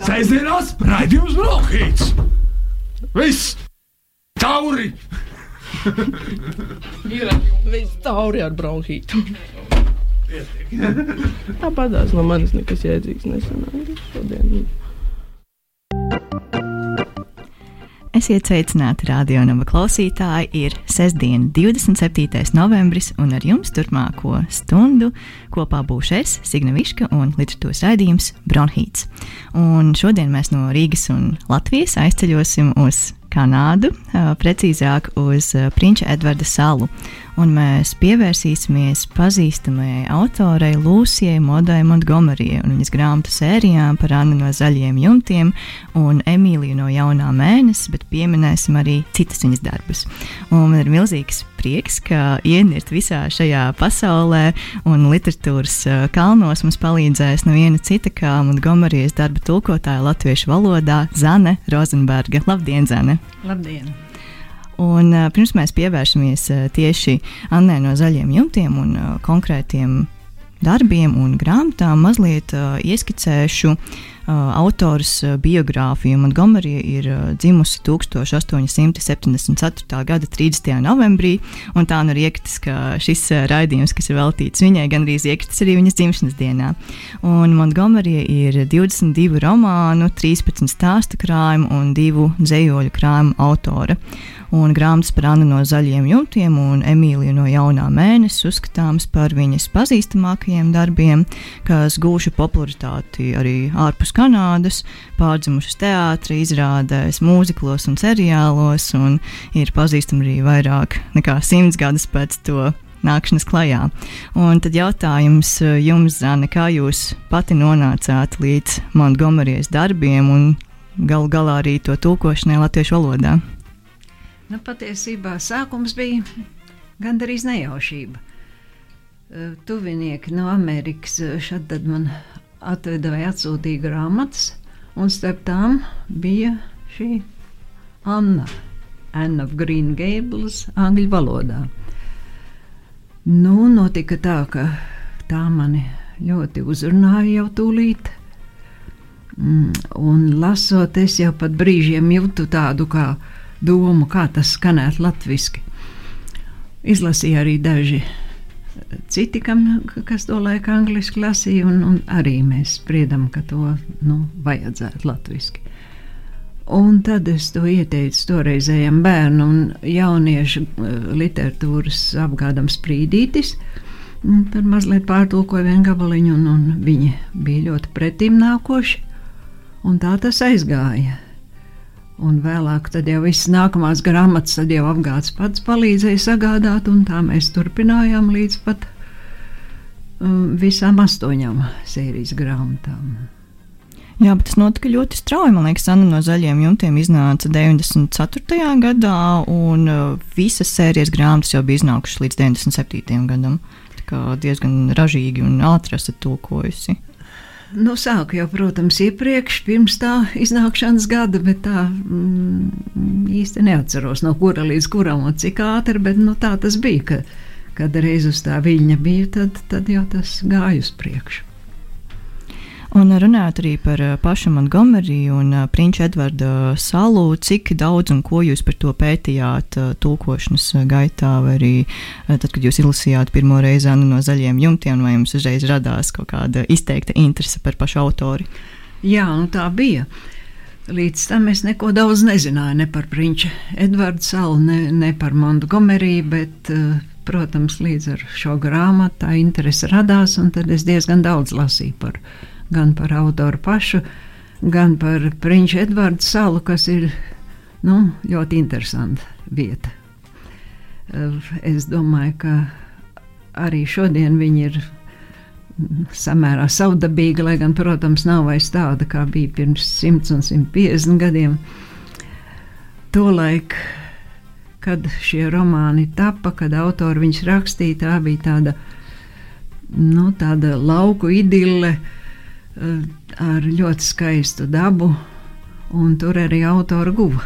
Sēžamās raidījums Brokhīts! Viss! Tauri! Ir viss tauri ar bronhītu. Tāpatās no manis nekas jēdzīgs nesanāca šodien. Esiet sveicināti radionāma klausītāji. Ir sestdiena, 27. novembris, un ar jums turpmāko stundu kopā būšu es, Signa Viška, un literatūras raidījums Bronhīts. Un šodien mēs no Rīgas un Latvijas aizceļosim uz Kanādu, precīzāk uz Prinča Edvarda salu. Un mēs pievērsīsimies pazīstamajai autorei Lūsijai Modai Montgomerijai un viņas grāmatu sērijām par Annu no zaļiem jumtiem un Emīliju no jaunā mēneša, bet pieminēsim arī citas viņas darbus. Un man ir milzīgs prieks, ka ienirt visā šajā pasaulē un literatūras kalnos mums palīdzēs neviena cita kā Montgomerijas darba tulkotāja latviešu valodā Zane Rozenberga. Labdien, Zane! Labdien! Un, uh, pirms mēs pievēršamies uh, tieši Annē no zaļiem jumtiem un uh, konkrētiem darbiem un grāmatām, mazliet uh, ieskicēšu uh, autors uh, biogrāfiju. Montgomerija ir uh, dzimusi 1874. gada 30. novembrī, un tā nu ir iekritis, ka šis uh, raidījums, kas ir veltīts viņai, gan arī iekritis arī viņas dzimšanas dienā. Un Montgomerija ir 22 romānu, 13 stāstu krājumu un 2 dzējoļu krājumu autore un grāmatas par Annu no zaļiem jumtiem un Emīliju no jaunā mēneša uzskatāms par viņas pazīstamākajiem darbiem, kas gūši popularitāti arī ārpus Kanādas, pārdzimušas teātrī, izrādēs, mūziklos un seriālos, un ir pazīstama arī vairāk nekā simts gadus pēc to nākšanas klajā. Un tad jautājums jums, Zana, kā jūs pati nonācāt līdz Montgomerijas darbiem un galu galā arī to tulkošanai latviešu valodā? Nu, patiesībā sākums bija gandrīz nejaušība. Tuvinieki no Amerikas šad man atveda vai atsūtīja grāmatas, un starp tām bija šī Anna, Anna of Green Gables, angļu valodā. Nu, notika tā, ka tā mani ļoti uzrunāja jau tūlīt. Mm, un lasot, es jau pat brīžiem jūtu tādu kā domu, kā tas skanētu latviešu. Izlasīja arī daži citi, kam, kas to laiku angliski lasīja, un, un arī mēs spriedām, ka to nu, vajadzētu latviešu. Un tad es to ieteicu toreizējiem bērnu un jauniešu eh, literatūras apgādam sprīdītis. Tad mazliet pārtulkoja vienu gabaliņu, un, un viņi bija ļoti pretim nākoši. Un tā tas aizgāja. Un vēlāk, tad jau viss nākamās grāmatas, tad jau apgāds pats palīdzēja sagādāt, un tā mēs turpinājām līdz pat um, visām astoņām sērijas grāmatām. Jā, bet tas notika ļoti strauji. Man liekas, Anna no zaļiem jumtiem iznāca 94. gadā, un uh, visas sērijas grāmatas jau bija iznākušas līdz 97. gadam. Tā kā diezgan ražīgi un ātri esat tulkojusi. Nu, sāku jau, protams, iepriekš, pirms tā iznākšanas gada, bet tā mm, īsti neatceros, no kura līdz kuram un cik ātri, bet nu, tā tas bija, ka, kad reiz uz tā viļņa bija, tad, tad jau tas gāja uz priekšu. Un runājot arī par eh, pašu Montgomeriju un eh, Prinča Edvarda salu, cik daudz un ko jūs par to pētījāt eh, tulkošanas gaitā, vai arī tad, kad jūs izlasījāt pirmo reizi Annu no zaļiem jumtiem, vai jums uzreiz radās kaut kāda izteikta interese par pašu autori? Jā, nu tā bija. Līdz tam es neko daudz nezināju ne par Prinča Edvardu salu, ne, ne par Montgomeriju, bet, protams, līdz ar šo grāmatu tā interese radās, un tad es diezgan daudz lasīju par viņu gan par autoru pašu, gan par Prinča Edvardu salu, kas ir nu, ļoti interesanta vieta. Es domāju, ka arī šodien viņi ir samērā savdabīga, lai gan, protams, nav vairs tāda, kā bija pirms 100 un 150 gadiem. Tolaik, kad šie romāni tapa, kad autori viņus rakstīja, tā bija tāda, nu, tāda lauku idille, uh, Eh, ar ļoti skaistu dabu, un tur arī autora guva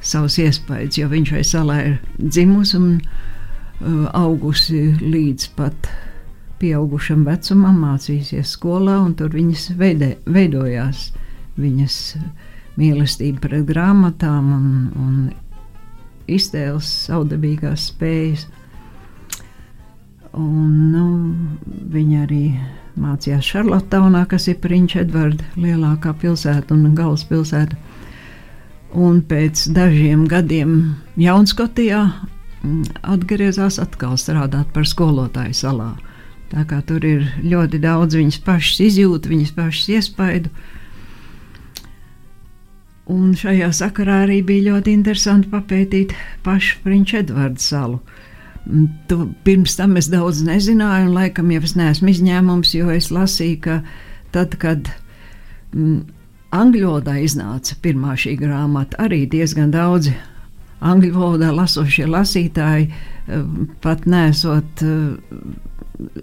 savus iespējas, jo viņš vai salā ir dzimusi un augusi līdz pat pieaugušam vecumam, mācījusies skolā, un tur viņas veidē, veidojās viņas mīlestība pret grāmatām un, un iztēles saudabīgās spējas. Un, nu, viņa arī mācījās Šarlotaunā, kas ir Prinča Edvarda lielākā pilsēta un galvaspilsēta. Un pēc dažiem gadiem Jaunskotijā mm, atgriezās atkal strādāt par skolotāju salā. Tā kā tur ir ļoti daudz viņas pašas izjūtu, viņas pašas iespaidu. Un šajā sakarā arī bija ļoti interesanti papētīt pašu Prinča Edvarda salu. Tu, pirms tam es daudz nezināju, un laikam jau es neesmu izņēmums, jo es lasīju, ka tad, kad mm, angļu valodā iznāca pirmā šī grāmata, arī diezgan daudzi angļu valodā lasošie lasītāji pat nesot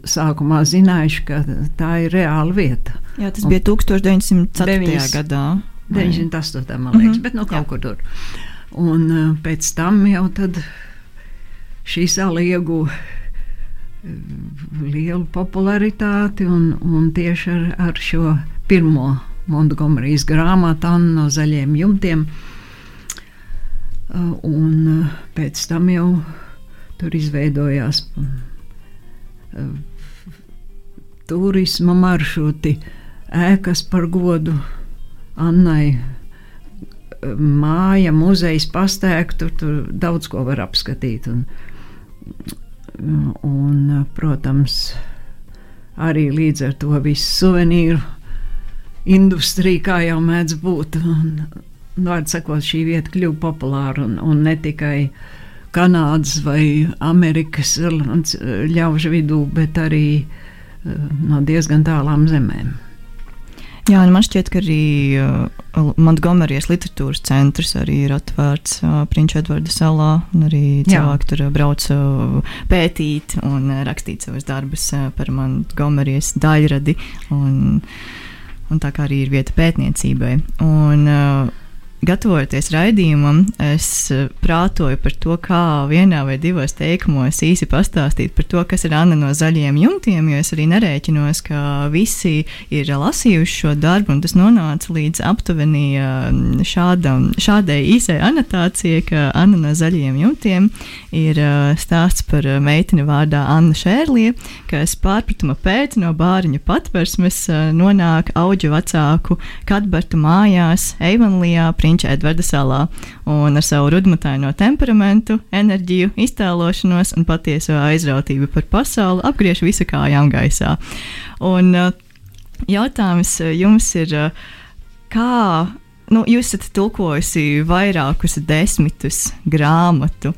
sākumā zinājuši, ka tā ir reāla vieta. Jā, tas bija 1904. 9, gadā. 98. man liekas, mm -hmm. bet nu kaut Jā. kur tur. Un uh, pēc tam jau tad šī sala ieguva lielu popularitāti un, un tieši ar, ar šo pirmo Montgomerijas grāmatu Anna no zaļiem jumtiem. Uh, un uh, pēc tam jau tur izveidojās turisma maršruti, ēkas par godu Annai. Māja, muzejs, pastēk, tur, daudz ko var apskatīt. Un, un, protams, arī līdz ar to visu suvenīru industrija, kā jau mēdz būt. Vārds sakot, šī vieta kļuva populāra un, un ne tikai Kanādas vai Amerikas ļaužu vidū, bet arī eh, no diezgan tālām zemēm. Jā, man šķiet, ka arī uh, Montgomerijas literatūras centrs arī ir atvērts uh, Prinča Edvarda salā. Arī cilvēki Jā. tur brauc uh, pētīt un uh, rakstīt savus darbus uh, par Montgomerijas daļradi. Un, un tā kā arī ir vieta pētniecībai. Un, uh, gatavojoties raidījumam, es eh, prātoju par to, kā vienā vai divos teikumos īsi pastāstīt par to, kas ir Anna no zaļiem jumtiem, jo es arī nerēķinos, ka visi ir lasījuši šo darbu, un tas nonāca līdz aptuveni eh, šādam, šādai īsai anotācijai, ka Anna no zaļiem jumtiem ir eh, stāsts par meiteni vārdā Anna Šērlie, kas pārpratuma pēc no bāriņa patversmes nonāk auģu vecāku Kadbertu mājās Eivanlijā, Prinča Edvarda salā un ar savu rudmataino temperamentu, enerģiju, iztēlošanos un patieso aizrautību par pasauli apgriež visu kājām gaisā. Un uh, jautājums uh, jums ir, uh, kā nu, jūs esat tulkojusi vairākus desmitus grāmatu,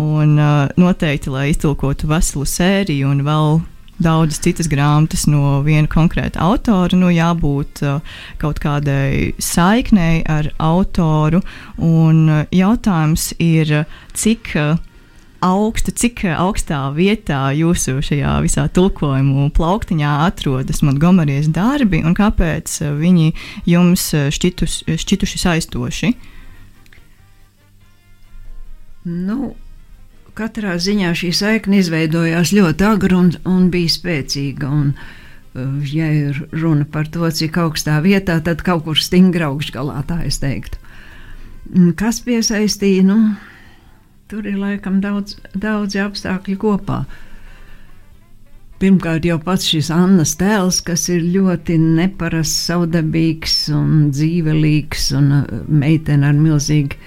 un uh, noteikti, lai iztulkotu veselu sēriju un vēl daudzas citas grāmatas no viena konkrēta autora, nu, jābūt uh, kaut kādai saiknei ar autoru. Un uh, jautājums ir, cik uh, augsta, cik augstā vietā jūsu šajā visā tulkojumu plauktiņā atrodas Montgomerijas darbi un kāpēc viņi jums šķitus, šķituši saistoši? Nu, katrā ziņā šī saikne izveidojās ļoti agri un, un bija spēcīga. Un, uh, ja ir runa par to, cik augstā vietā, tad kaut kur stingri augšgalā, tā es teiktu. Kas piesaistīja? Nu, tur ir laikam daudz, daudz apstākļu kopā. Pirmkārt, jau pats šis Annas tēls, kas ir ļoti neparasts, saudabīgs un dzīvelīgs, un uh, meitene ar milzīgu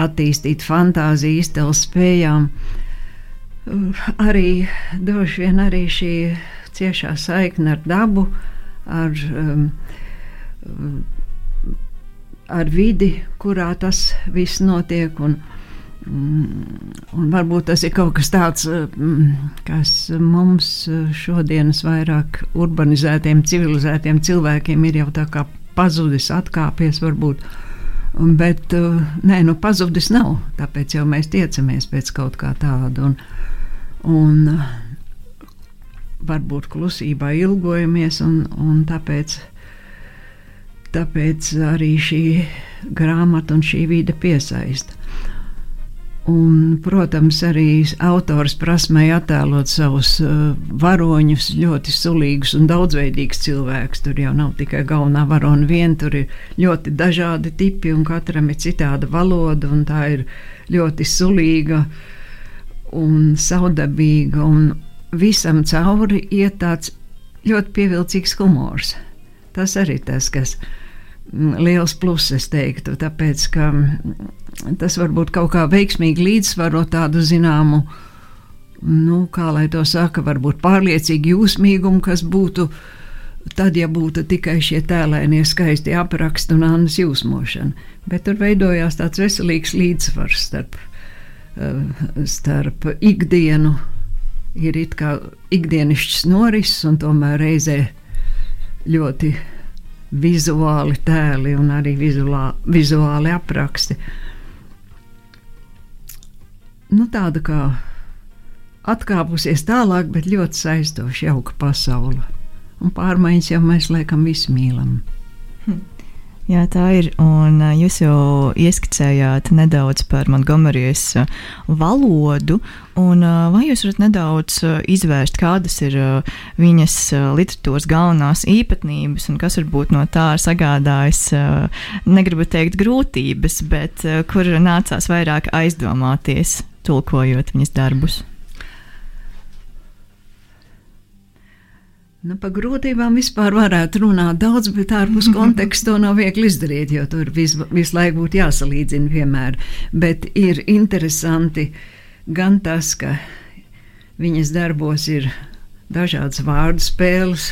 attīstīt fantāziju, iztēles spējām. Arī droši vien arī šī ciešā saikne ar dabu, ar, um, ar vidi, kurā tas viss notiek. Un, un varbūt tas ir kaut kas tāds, kas mums šodienas vairāk urbanizētiem, civilizētiem cilvēkiem ir jau tā kā pazudis, atkāpies varbūt. Uh, Bet uh, nē, nu, pazudis nav. Tāpēc jau mēs tiecamies pēc kaut kā tāda. Un, un uh, varbūt klusībā ilgojamies, un, un tāpēc, tāpēc arī šī grāmata un šī vide piesaista. Un, protams, arī autors prasmēja attēlot savus uh, varoņus, ļoti sulīgus un daudzveidīgus cilvēkus. Tur jau nav tikai galvenā varona viena, tur ir ļoti dažādi tipi, un katram ir citāda valoda, un tā ir ļoti sulīga un saudabīga, un visam cauri iet tāds ļoti pievilcīgs humors. Tas arī tas, kas mm, liels pluss, es teiktu, tāpēc, ka tas varbūt kaut kā veiksmīgi līdzsvaro tādu zināmu, nu, kā lai to saka, varbūt pārliecīgi jūsmīgumu, kas būtu tad, ja būtu tikai šie tēlēnie skaisti apraksti un Annas jūsmošana. Bet tur veidojās tāds veselīgs līdzsvars starp, eh, starp ikdienu, ir it kā ikdienišķs norises un tomēr reizē ļoti vizuāli tēli un arī vizuāli, vizuāli apraksti nu, tāda kā atkāpusies tālāk, bet ļoti saistoša, jauka pasaule. Un pārmaiņas jau mēs laikam visi mīlam. Hm. Jā, tā ir. Un jūs jau ieskicējāt nedaudz par Montgomerijas valodu. Un, vai jūs varat nedaudz izvērst, kādas ir viņas literatūras galvenās īpatnības un kas varbūt no tā ir sagādājis, negribu teikt, grūtības, bet kur nācās vairāk aizdomāties tulkojot viņas darbus? Nu, par grūtībām vispār varētu runāt daudz, bet ārpus konteksta to nav viegli izdarīt, jo tur vis, visu laiku būtu jāsalīdzina vienmēr. Bet ir interesanti gan tas, ka viņas darbos ir dažādas vārdu spēles,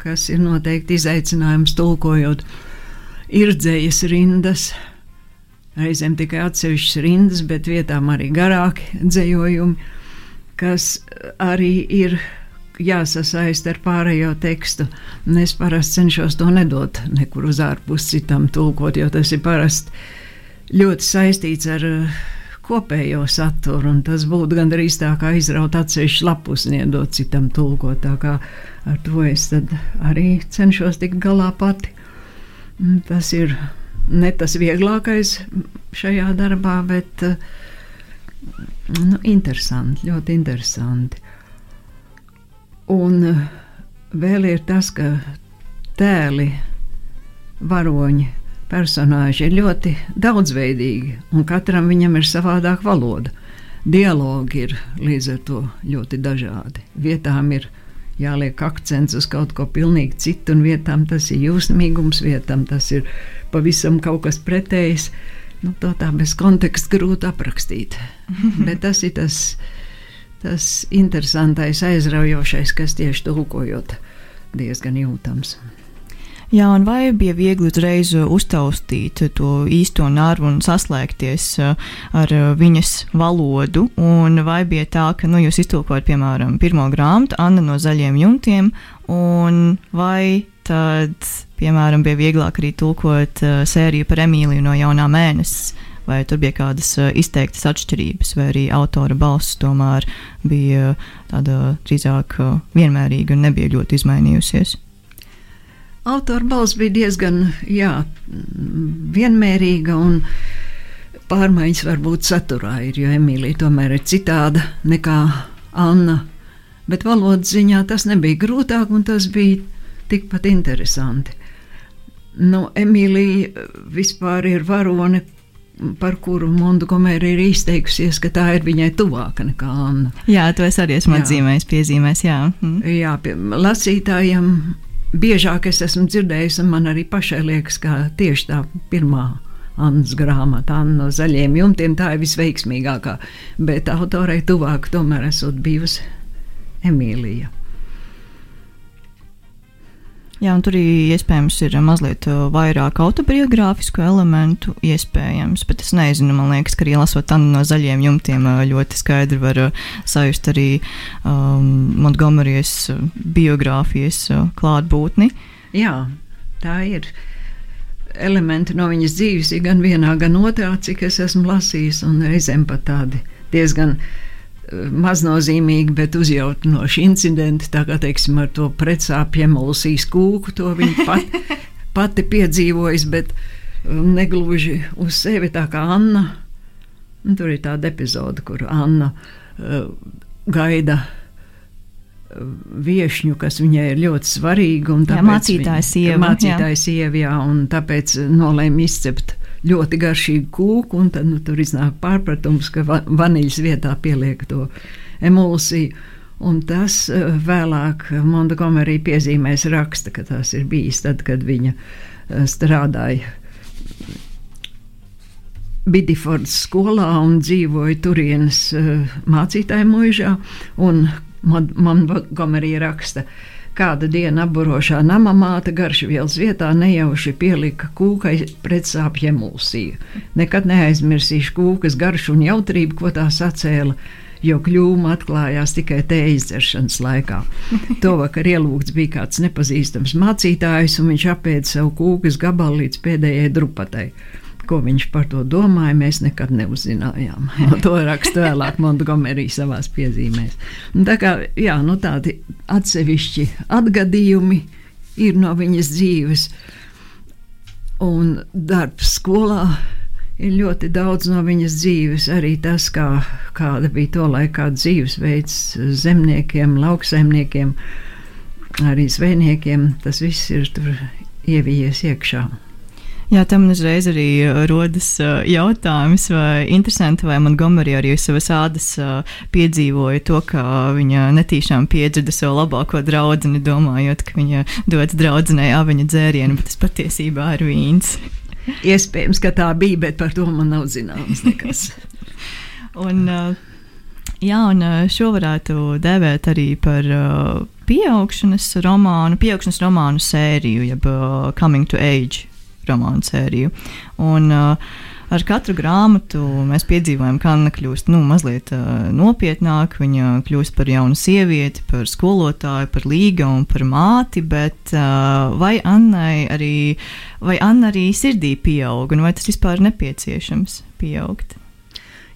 kas ir noteikti izaicinājums tulkojot. Ir dzējas rindas, reizēm tikai atsevišķas rindas, bet vietām arī garāki dzējojumi, kas arī ir jāsasaist ar pārējo tekstu. Un es parasti cenšos to nedot nekur uz ārpus citam tulkot, jo tas ir parasti ļoti saistīts ar uh, kopējo saturu, tas būtu gandrīz tā kā izraut atsevišķu lapus un iedot citam tulkot. Tā kā ar to es arī cenšos tikt galā pati. Tas ir ne tas vieglākais šajā darbā, bet eh, nu, interesanti, ļoti interesanti. Un eh, vēl ir tas, ka tēli, varoņi, personāļi ir ļoti daudzveidīgi, un katram viņam ir savādāka valoda. Dialogi ir līdz ar to ļoti dažādi. Vietām ir jāliek akcents uz kaut ko pilnīgi citu, un vietām tas ir jūsmīgums, vietām tas ir pavisam kaut kas pretējs. Nu, to tā bez konteksta grūti aprakstīt. Bet tas ir tas, tas interesantais, aizraujošais, kas tieši tulkojot diezgan jūtams. Jā, un vai bija viegli uzreiz uztaustīt to īsto narvu un saslēgties uh, ar uh, viņas valodu? Un vai bija tā, ka nu, jūs iztulkojat, piemēram, pirmo grāmatu, Anna no zaļiem jumtiem, un vai tad, piemēram, bija vieglāk arī tulkot uh, sēriju par Emīliju no jaunā mēnesis? Vai tur bija kādas uh, izteiktas atšķirības, vai arī autora balss tomēr bija tāda drīzāk uh, vienmērīga un nebija ļoti izmainījusies? Autora balss bija diezgan jā, vienmērīga un pārmaiņas varbūt saturā ir, jo Emīlija tomēr ir citāda nekā Anna. Bet valodas ziņā tas nebija grūtāk un tas bija tikpat interesanti. Nu, Emīlija vispār ir varone, par kuru Montgomery ir izteikusies, ka tā ir viņai tuvāka nekā Anna. Jā, to es arī esmu atzīmējis, piezīmēs. Jā, mm. jā pie, lasītājiem biežāk es esmu dzirdējis, un man arī pašai liekas, ka tieši tā pirmā. Annas grāmata, Anna no zaļiem jumtiem, tā ir visveiksmīgākā, bet autorei tuvāk tomēr esot bijusi Emīlija. Jā, un tur iespējams ir mazliet uh, vairāk autobiogrāfisku elementu, iespējams, bet es nezinu, man liekas, ka arī lasot Annu no zaļiem jumtiem uh, ļoti skaidri var uh, sajust arī um, Montgomerijas biogrāfijas klātbūtni. Jā, tā ir. Elementi no viņas dzīves gan vienā, gan otrā, cik es esmu lasījis, un reizēm pat tādi diezgan maznozīmīgi, bet uzjautinoši incidenti, tā kā teiksim, ar to precāpju emulsijas kūku, to viņa pat, pati piedzīvojas, bet um, negluži uz sevi tā kā Anna. Un tur ir tāda epizode, kur Anna uh, gaida viesņu, kas viņai ir ļoti svarīga. Mācītāja sieva. Mācītāja sieva, jā, un tāpēc nolēma izcept ļoti garšīgu kūku, un tad nu, tur iznāk pārpratums, ka va vaniļas vietā pieliek to emulsiju. Un tas uh, vēlāk Montgomery piezīmēs raksta, ka tas ir bijis tad, kad viņa uh, strādāja Bidifordas skolā un dzīvoja turienes uh, mācītāju mūžā. Montgomery raksta, kāda diena apburošā nama māte garšvielas vietā nejauši pielika kūkai pretsāpju emulsiju. Nekad neaizmirsīšu kūkas garšu un jautrību, ko tā sacēla jo kļūma atklājās tikai tējas dzeršanas laikā. To vakar ielūgts bija kāds nepazīstams mācītājs, un viņš apēda savu kūkas gabalu līdz pēdējai drupatai. Ko viņš par to domāja, mēs nekad neuzzinājām. to raksta vēlāk Montgomery savā piezīmēs. Un tā kā jā, nu tādi atsevišķi atgadījumi ir no viņas dzīves, un darbs skolā ir ļoti daudz no viņas dzīves. Arī tas, kā, kāda bija to laikā dzīvesveids zemniekiem, lauksaimniekiem, arī zvejniekiem, tas viss ir tur ievijies iekšā. Jā, tam uzreiz arī uh, rodas uh, jautājums, vai interesanti, vai Montgomery arī savas ādas uh, piedzīvoja to, ka viņa netīšām piedzirda savu labāko draugu, domājot, ka viņa dod draudzenei aviņu dzērienu, bet tas patiesībā ir vīns. Iespējams, ka tā bija, bet par to man nav zināms nekas. un, jā, un šo varētu dēvēt arī par pieaugšanas romānu, pieaugšanas romānu sēriju, jeb Coming to Age romānu sēriju. Un, uh, ar katru grāmatu mēs piedzīvojam, ka Anna kļūst nu, mazliet uh, nopietnāka. Viņa kļūst par jaunu sievieti, par skolotāju, par līga un par māti. Bet uh, vai Annai arī, vai Anna arī sirdī pieaug, un vai tas vispār ir nepieciešams pieaugt?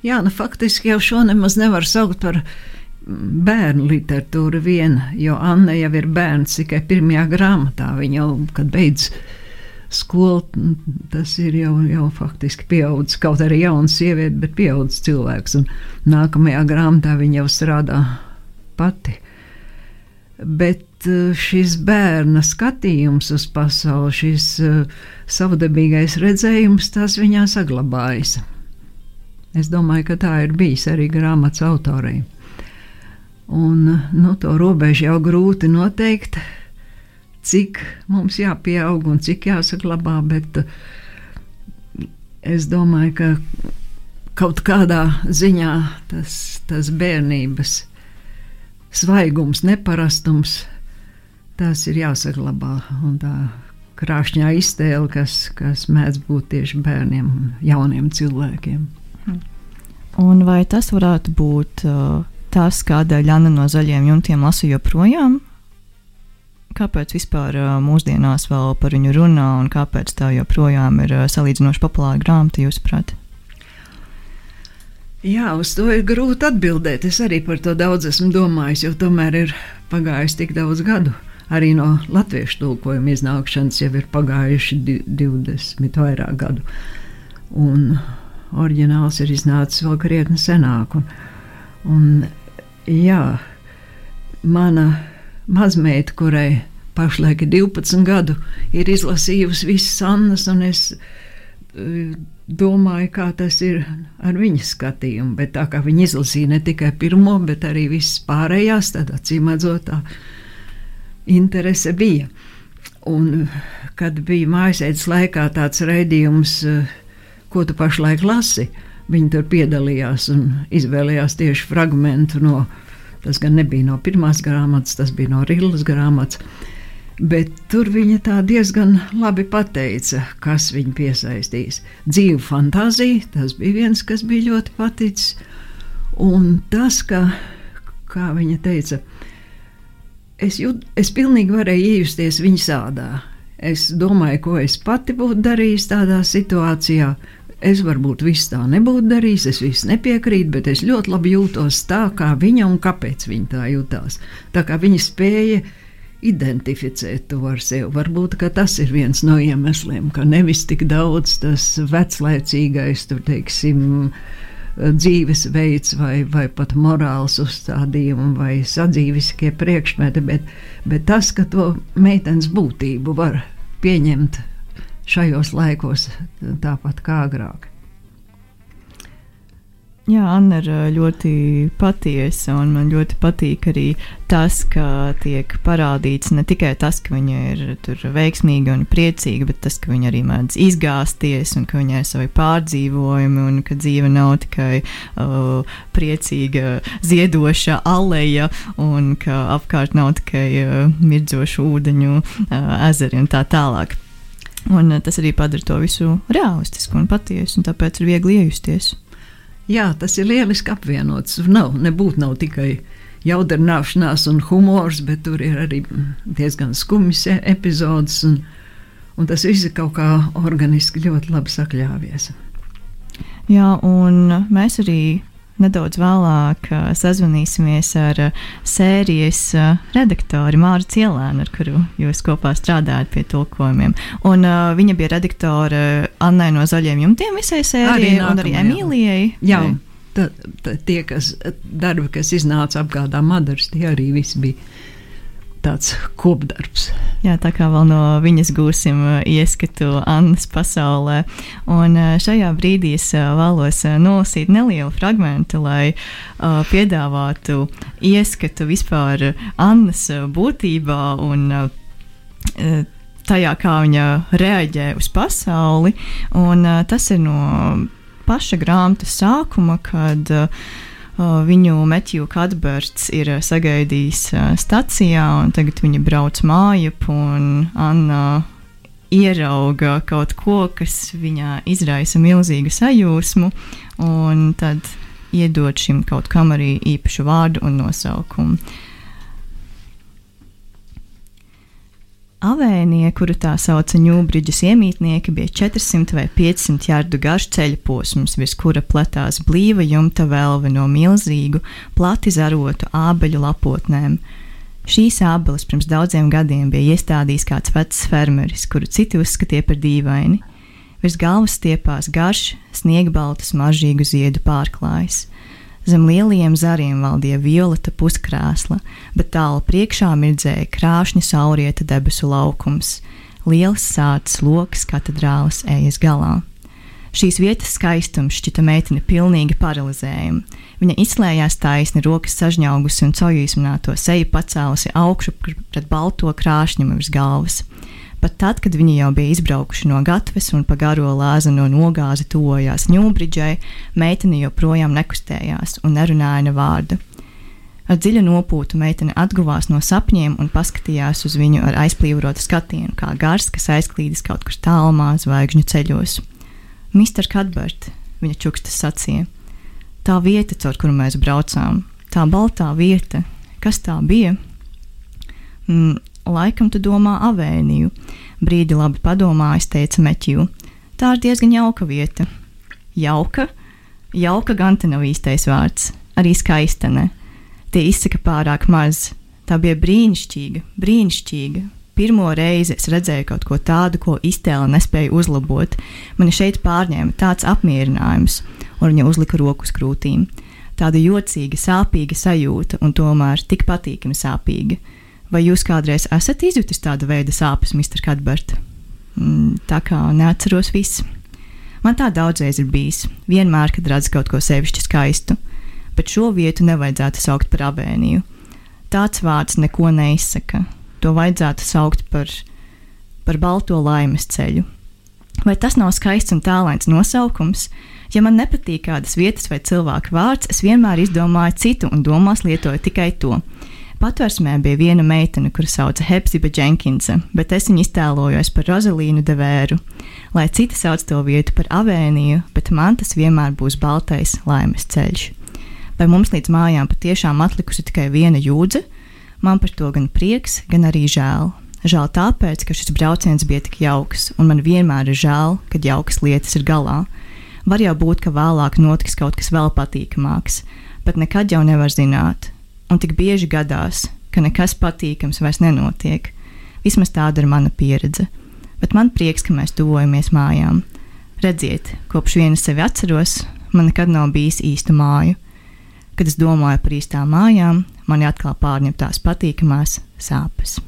Jā, nu, faktiski jau šo nemaz nevar saukt par bērnu literatūru viena, jo Anna jau ir bērns tikai pirmajā grāmatā. Viņa jau, kad beidz skola, tas ir jau, jau faktiski pieaudzis, kaut arī jauns sieviete, bet pieaudzis cilvēks. Un nākamajā grāmatā viņa jau strādā pati. Bet eh, šis bērna skatījums uz pasauli, šis uh, savdabīgais redzējums, tas viņā saglabājas. Es domāju, ka tā ir bijis arī grāmatas autorei. Un, nu, to robežu jau grūti noteikt cik mums jāpieaug un cik jāsaglabā, bet eh, es domāju, ka kaut kādā ziņā tas, tas bērnības svaigums, neparastums, tas ir jāsaglabā. Un tā krāšņā iztēle, kas, kas mēdz būt tieši bērniem un jauniem cilvēkiem. Un vai tas varētu būt uh, tas, kādēļ Anna no zaļiem jumtiem lasa joprojām? Kāpēc vispār mūsdienās vēl par viņu runā un kāpēc tā joprojām ir salīdzinoši populāra grāmata, jūsuprāt? Jā, uz to ir grūti atbildēt. Es arī par to daudz esmu domājis, jo tomēr ir pagājis tik daudz gadu. Arī no latviešu tulkojuma iznākšanas jau ir pagājuši 20 vairāk gadu. Un oriģināls ir iznācis vēl krietni senāk. Un, un, jā, mana mazmeita, kurai pašlaik ir 12 gadu, ir izlasījusi visas Annas, un es uh, domāju, kā tas ir ar viņas skatījumu. Bet tā kā viņa izlasīja ne tikai pirmo, bet arī visas pārējās, tad acīm redzot, tā interese bija. Un, kad bija mājasēdes laikā tāds raidījums, uh, ko tu pašlaik lasi, viņi tur piedalījās un izvēlējās tieši fragment no viņa Tas gan nebija no pirmās grāmatas, tas bija no Rīgas grāmatas. Bet tur viņa tā diezgan labi pateica, kas viņu piesaistīs. Dzīvu fantāzija, tas bija viens, kas bija ļoti paticis. Un tas, ka, kā viņa teica, es, jūt, es pilnīgi varēju iejusties viņa sādā. Es domāju, ko es pati būtu darījis tādā situācijā, Es varbūt visu tā nebūtu darījis, es visu nepiekrītu, bet es ļoti labi jūtos tā, kā viņa un kāpēc viņa tā jutās. Tā kā viņa spēja identificēt to ar sevi. Varbūt tas ir viens no iemesliem, ka nevis tik daudz tas veclaicīgais, tur teiksim, dzīvesveids, vai, vai pat morāls uzstādījumi, vai sadzīviskie priekšmeti, bet, bet tas, ka to meitenes būtību var pieņemt šajos laikos tāpat kā agrāk. Jā, Anna ir ļoti patiesa, un man ļoti patīk arī tas, ka tiek parādīts ne tikai tas, ka viņa ir veiksmīga un priecīga, bet tas, ka viņa arī mēdz izgāzties, un ka viņai ir savi pārdzīvojumi, un ka dzīve nav tikai uh, priecīga, ziedoša aleja, un ka apkārt nav tikai uh, mirdzošu ūdeņu uh, ezeri un tā tālāk. Un uh, tas arī padara to visu realistisku un patiesu, un tāpēc ir viegli iejusties. Jā, tas ir lieliski apvienots. Nav, nebūtu nav tikai jaudināšanās un humors, bet tur ir arī diezgan skumjas e- epizodes. Un, un tas viss ir kaut kā organiski ļoti labi sakļāvies. Jā, un mēs arī nedaudz vēlāk sazvanīsimies ar sērijas redaktori Māru Cielēnu, ar kuru jūs kopā strādājat pie tulkojumiem. Un, uh, viņa bija redaktore Annai no Zaļiem jumtiem visai sērijai, arī un arī Emīlijai. Jā. Tā, tā, tie, kas darbi, kas iznāca apgādā Madaras, tie arī visi bija tāds kopdarbs. Jā, tā kā vēl no viņas gūsim uh, ieskatu Annas pasaulē. Un uh, šajā brīdī es uh, vēlos nolasīt nelielu fragment, lai piedāvātu ieskatu vispār Annas būtībā un tajā, kā viņa reaģē uz pasauli. Un, tas ir no paša grāmatas sākuma, kad uh, Viņu Metju Kadberts ir sagaidījis stacijā, un tagad viņa brauc mājup, un Anna ierauga kaut ko, kas viņā izraisa milzīgu sajūsmu, un tad iedod šim kaut kam arī īpašu vārdu un nosaukumu. Avēnija, kuru tā sauca Ņūbrīdžas iemītnieki, bija 400 vai 500 jardu garš ceļa posms, virs kura pletās blīva jumta velve no milzīgu, plati zarotu ābeļu lapotnēm. Šīs ābeles pirms daudziem gadiem bija iestādījis kāds vecs fermeris, kuru citi uzskatīja par dīvaini. Virs galvas stiepās garš, sniegbaltas, mažīgu ziedu pārklājs. Zem lielajiem zariem valdīja violeta puskrāsla, bet tālu priekšā mirdzēja krāšņa saurieta debesu laukums. Liels sācis lokus katedrālas ejas galā. Šīs vietas skaistums šķita meiteni pilnīgi paralizējama. Viņa izslēdzās taisni, rokas sažņaugusi un cojīsmināto seju pacēlusi augšu pret balto krāšņumu virs galvas. Pat tad, kad viņi jau bija izbraukuši no gatves un pa garo lāzano nogāzi tuvojās Ņūbridžai, meitene joprojām nekustējās un nerunāja ne vārdu. Ar dziļu nopūtu meitene atguvās no sapņiem un paskatījās uz viņu ar aizplīvotu skatienu, kā gars, kas aizklīdis kaut kur tālumā zvaigžņu ceļos. Mister Kadbert, viņa čukstas sacīja, tā vieta, caur kuru mēs braucām, tā baltā vieta, kas tā bija? Mm, Laikam tu domā avēniju. Brīdi labi padomājis, teica Meķiju. Tā ir diezgan jauka vieta. Jauka? Jauka gan te nav īstais vārds. Arī skaista ne. Tie izsaka pārāk maz. Tā bija brīnišķīga, brīnišķīga. Pirmo reizi es redzēju kaut ko tādu, ko iztēle nespēja uzlabot. Mani šeit pārņēma tāds apmierinājums, un viņa uzlika roku uz krūtīm. Tāda jocīga, sāpīga sajūta, un tomēr tik patīkami sāpīga. Vai jūs kādreiz esat izjutis tādu veidu sāpes, Mr. Kadbert? Mm, tā kā neatceros visu. Man tā daudzreiz ir bijis, vienmēr, kad redzu kaut ko sevišķi skaistu, bet šo vietu nevajadzētu saukt par avēniju. Tāds vārds neko neizsaka. To vajadzētu saukt par, par balto laimes ceļu. Vai tas nav skaists un tālains nosaukums? Ja man nepatīk kādas vietas vai cilvēka vārds, es vienmēr izdomāju citu un domās lietoju tikai to. Patversmē bija viena meitene, kuru sauca Hepsiba Jenkinsa, bet es viņu iztēlojos par Rozalīnu Devēru. Lai citi sauc to vietu par avēniju, bet man tas vienmēr būs baltais laimes ceļš. Vai mums līdz mājām patiešām atlikusi tikai viena jūdze? Man par to gan prieks, gan arī žēl. Žēl tāpēc, ka šis brauciens bija tik jauks, un man vienmēr ir žēl, kad jaukas lietas ir galā. Var jau būt, ka vēlāk notiks kaut kas vēl patīkamāks, bet nekad jau nevar zināt un tik bieži gadās, ka nekas patīkams vairs nenotiek. Vismaz tāda ir mana pieredze. Bet man prieks, ka mēs tuvojamies mājām. Redziet, kopš vienas sevi atceros, man nekad nav bijis īsta māju. Kad es domāju par īstām mājām, mani atkal pārņem tās patīkamās sāpes.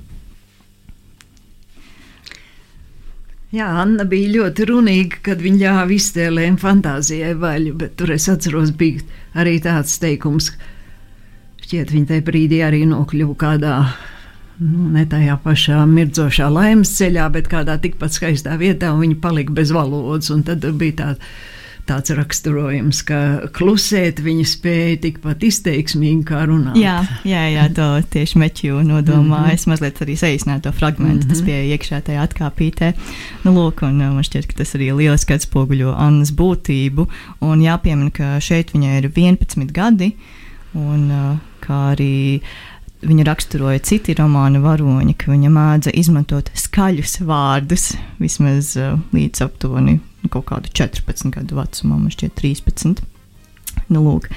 Jā, Anna bija ļoti runīga, kad viņa ļāva iztēlēm fantāzijai vaļu, bet tur es atceros, bija arī tāds teikums, šķiet, viņa tajā brīdī arī nokļuva kādā nu, ne tajā pašā mirdzošā laimes ceļā, bet kādā tikpat skaistā vietā, un viņa palika bez valodas. Tad bija tā, tāds raksturojums, ka klusēt viņa spēja tikpat izteiksmīgi kā runāt. Jā, jā, jā to tieši meķu nodomā. Mm -hmm. Es mazliet arī saīsināju to fragment, mm -hmm. tas bija iekšā tajā atkāpītē. Nu, lūk, un man šķiet, ka tas arī lieliski atspoguļo Annas būtību. Un jāpiemina, ka šeit viņai ir 11 gadi, un kā arī Viņa raksturoja citi romāna varoņi, ka viņa māca izmantot skaļus vārdus vismaz uh, līdz aptuveni kaut kādu 14 gadu vecumam, man šķiet 13. Nu, lūk.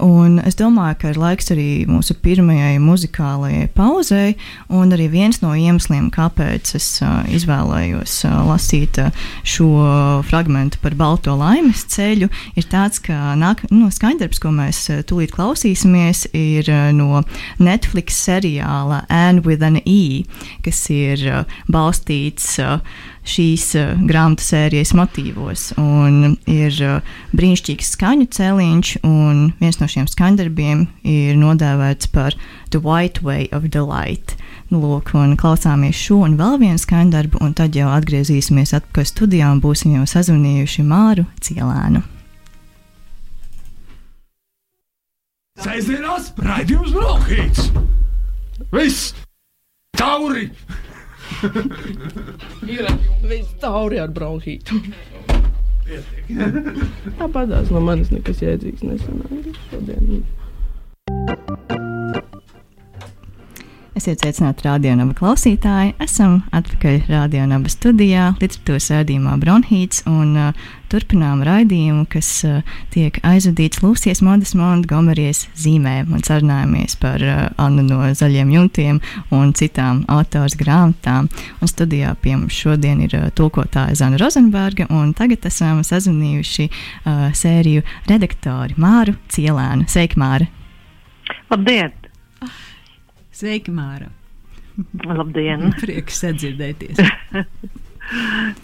Un es domāju, ka ir laiks arī mūsu pirmajai muzikālajai pauzei, un arī viens no iemesliem, kāpēc es uh, izvēlējos uh, lasīt uh, šo fragment par balto laimes ceļu, ir tāds, ka nāk, no skaņdarbs, ko mēs uh, tūlīt klausīsimies, ir uh, no Netflix seriāla Anne with an E, kas ir uh, balstīts. Uh, šīs uh, grāmatu sērijas motīvos. Un ir uh, brīnišķīgs skaņu cēliņš, un viens no šiem skaņdarbiem ir nodēvēts par The White Way of Delight. Nu, lūk, un klausāmies šo un vēl vienu skaņdarbu, un tad jau atgriezīsimies atpakaļ studijā un būsim jau sazvanījuši Māru Cielēnu. Sēžamās raidījums Brokhīts! Viss! Tauri! Viss tauri ar bronhītu. Tāpatās no manis nekas jēdzīgs nesanāca šodien. Esiet sveicināti radionāba klausītāji. Esam atpakaļ radionāba studijā, literatūras rādījumā Bronhīts un uh, turpinām raidījumu, kas uh, tiek aizvadīts Lūsijas Modas Montgomerijas zīmē un sarunājamies par uh, Annu no zaļiem jumtiem un citām autors grāmatām. Un studijā pie mums šodien ir uh, tulkotāja Zana Rozenberga un tagad esam sazvanījuši uh, sēriju redaktori Māru Cielēnu. Sveiki, Māra! Labdien! Sveiki, Māra! Labdien! Prieks sadzirdēties!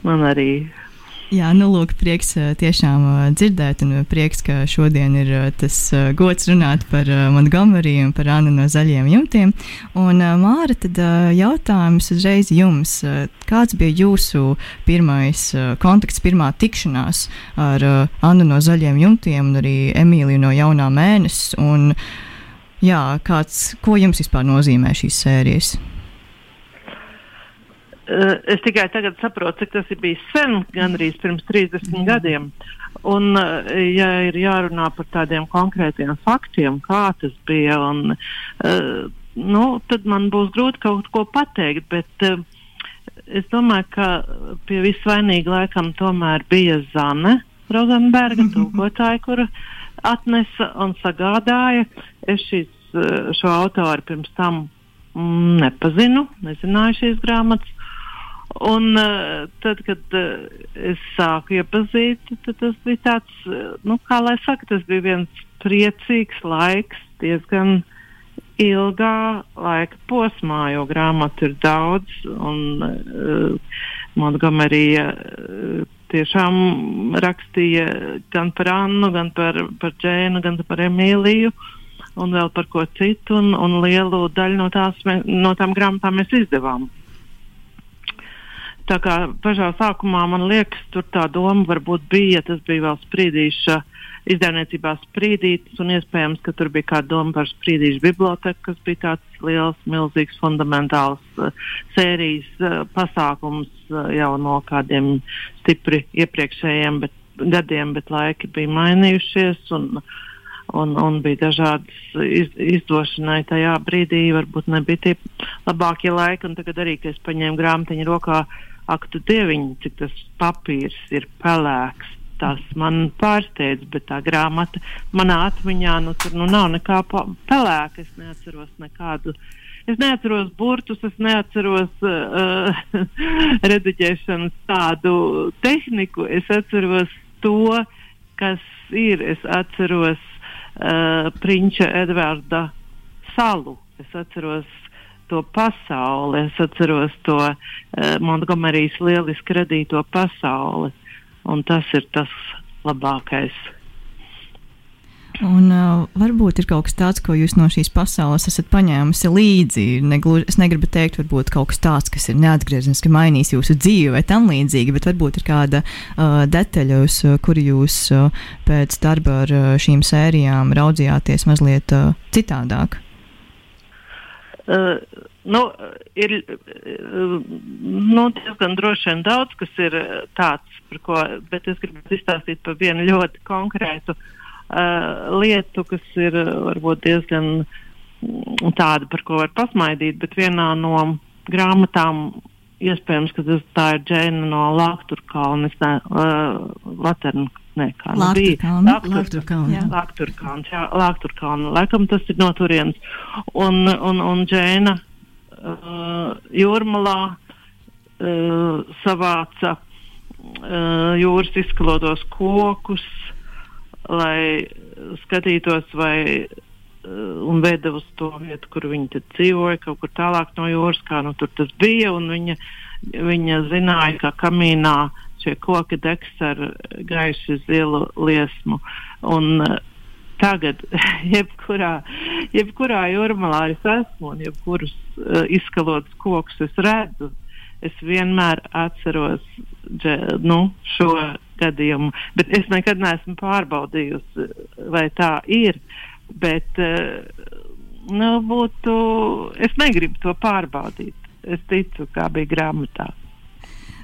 Man arī. Jā, nu, lūk, prieks tiešām dzirdēt, un prieks, ka šodien ir tas gods runāt par Montgomery un par Annu no zaļiem jumtiem. Un, Māra, tad jautājums uzreiz jums. Kāds bija jūsu pirmais kontakts, pirmā tikšanās ar Annu no zaļiem jumtiem un arī Emīliju no jaunā mēnesis? Un, jā, kāds, ko jums vispār nozīmē šīs sērijas? Uh, es tikai tagad saprotu, cik tas ir bijis sen, gandrīz pirms 30 mm. gadiem. Un, uh, ja ir jārunā par tādiem konkrētiem faktiem, kā tas bija, un, uh, nu, tad man būs grūti kaut ko pateikt. Bet es domāju, ka pie visvainīga laikam tomēr bija Zane Rozenberga, mm -hmm. tūkotāja, kura atnesa un sagādāja. Es šīs, šo autoru pirms tam mm, nepazinu, nezināju šīs grāmatas. Un uh, tad, kad uh, es sāku iepazīt, tad tas bija tāds, uh, nu, kā lai saka, tas bija viens priecīgs laiks, diezgan ilgā laika posmā, jo grāmatu ir daudz, un uh, Montgomerija uh, tiešām rakstīja gan par Annu, gan par, par Džēnu, gan par Emīliju. Un vēl par ko citu, un, un lielu daļu no, tās, no tām grāmatām mēs izdevām. Tā kā pašā sākumā man liekas, tur tā doma varbūt bija, tas bija vēl sprīdīša izdevniecībā sprīdītas, un iespējams, ka tur bija kāda doma par sprīdīšu biblioteku, kas bija tāds liels, milzīgs, fundamentāls uh, sērijas uh, pasākums uh, jau no kādiem stipri iepriekšējiem bet, gadiem, bet laiki bija mainījušies. Un, un, un bija dažādas iz, izdošanai tajā brīdī, varbūt nebija tie labākie laiki. Tagad arī, kad es paņēmu grāmatiņu rokā, ak, tu dieviņ, cik tas papīrs ir pelēks. Tas man pārsteidz, bet tā grāmata manā atmiņā nu, tur nu, nav nekā pelēka. Es neatceros nekādu. Es neatceros burtus, es neatceros uh, rediģēšanas tādu tehniku. Es atceros to, kas ir. Es atceros uh, Prinča Edvarda salu. Es atceros to pasauli, es atceros to uh, Montgomerijas lieliski radīto pasauli. Un tas ir tas labākais. Un uh, varbūt ir kaut kas tāds, ko jūs no šīs pasaules esat paņēmusi līdzi. Negluži, es negribu teikt, varbūt kaut kas tāds, kas ir neatgriezeniski mainījis jūsu dzīvi vai tam līdzīgi, bet varbūt ir kāda uh, detaļa, uz kuru jūs uh, pēc darba ar uh, šīm sērijām raudzījāties mazliet uh, citādāk. Nu, ir nu, diezgan droši vien daudz, kas ir tāds, ko, bet es gribu izstāstīt par vienu ļoti konkrētu uh, lietu, kas ir varbūt diezgan mm, tāda, par ko var pasmaidīt, bet vienā no grāmatām iespējams, ka tas, tā ir Džēna no Lakturkalna, uh, Laterna. Nē, kā nu bija. Lakturkalns, jā, Lakturkalna. Laikam tas ir no turienes. Un, un, un Džēna uh, jūrmalā uh, savāca uh, jūras izskalotos kokus, lai skatītos, vai uh, un veda uz to vietu, kur viņi dzīvoja, kaut kur tālāk no jūras, kā nu tur tas bija. Viņa, viņa zināja, ka kamīnā šie koki degs ar gaišu zilu liesmu. Un, uh, Tagad, jebkurā, jebkurā jūrmalā es esmu un jebkurus uh, izskalotus kokus es redzu, es vienmēr atceros dže, nu, šo gadījumu. Bet es nekad neesmu pārbaudījusi, vai tā ir. Bet, eh, nu, būtu, es negribu to pārbaudīt. Es ticu, kā bija grāmatā.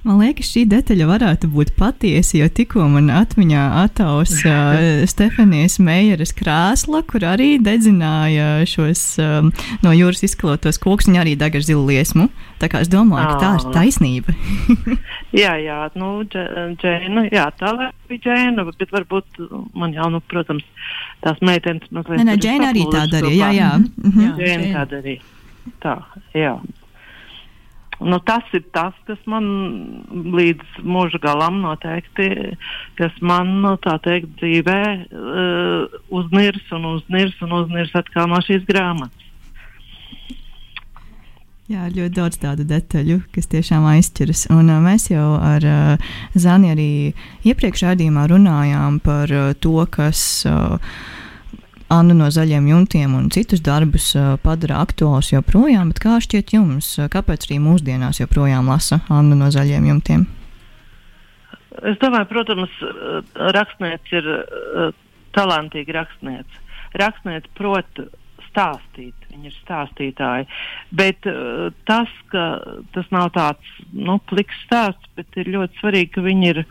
Man liekas, šī detaļa varētu būt patiesa, jo tikko man atmiņā ataus uh, Stefanijas Meijeras krāsla, kur arī dedzināja šos um, no jūras izkalotos kokus, viņa arī deg ar zilu liesmu. Tā kā es domāju, ka tā ir taisnība. jā, jā, nu, Džēna, jā, tā bija Džēna, bet varbūt man jau, nu, protams, tās meitenes mazliet. Nē, nē, Džēna arī tā darīja, jā, jā. Mhm. jā Džēna tā darīja. Tā, jā. Nu, tas ir tas, kas man līdz mūža galam noteikti, kas man, nu, tā teikt, dzīvē uh, uznirs un uznirs un uznirs atkal no šīs grāmatas. Jā, ļoti daudz tādu detaļu, kas tiešām aizķeras. Un, uh, mēs jau ar uh, Zani arī iepriekš rādījumā runājām par uh, to, kas. Uh, Anna no zaļiem jumtiem un citus darbus uh, padara aktuālus joprojām, bet kā šķiet jums, kāpēc arī mūsdienās joprojām lasa Anna no zaļiem jumtiem? Es domāju, protams, rakstnieks ir uh, talantīga rakstniece. Rakstniece prot stāstīt, viņi ir stāstītāji. Bet uh, tas, ka tas nav tāds nu, pliks stāsts, bet ir ļoti svarīgi, ka viņi ir,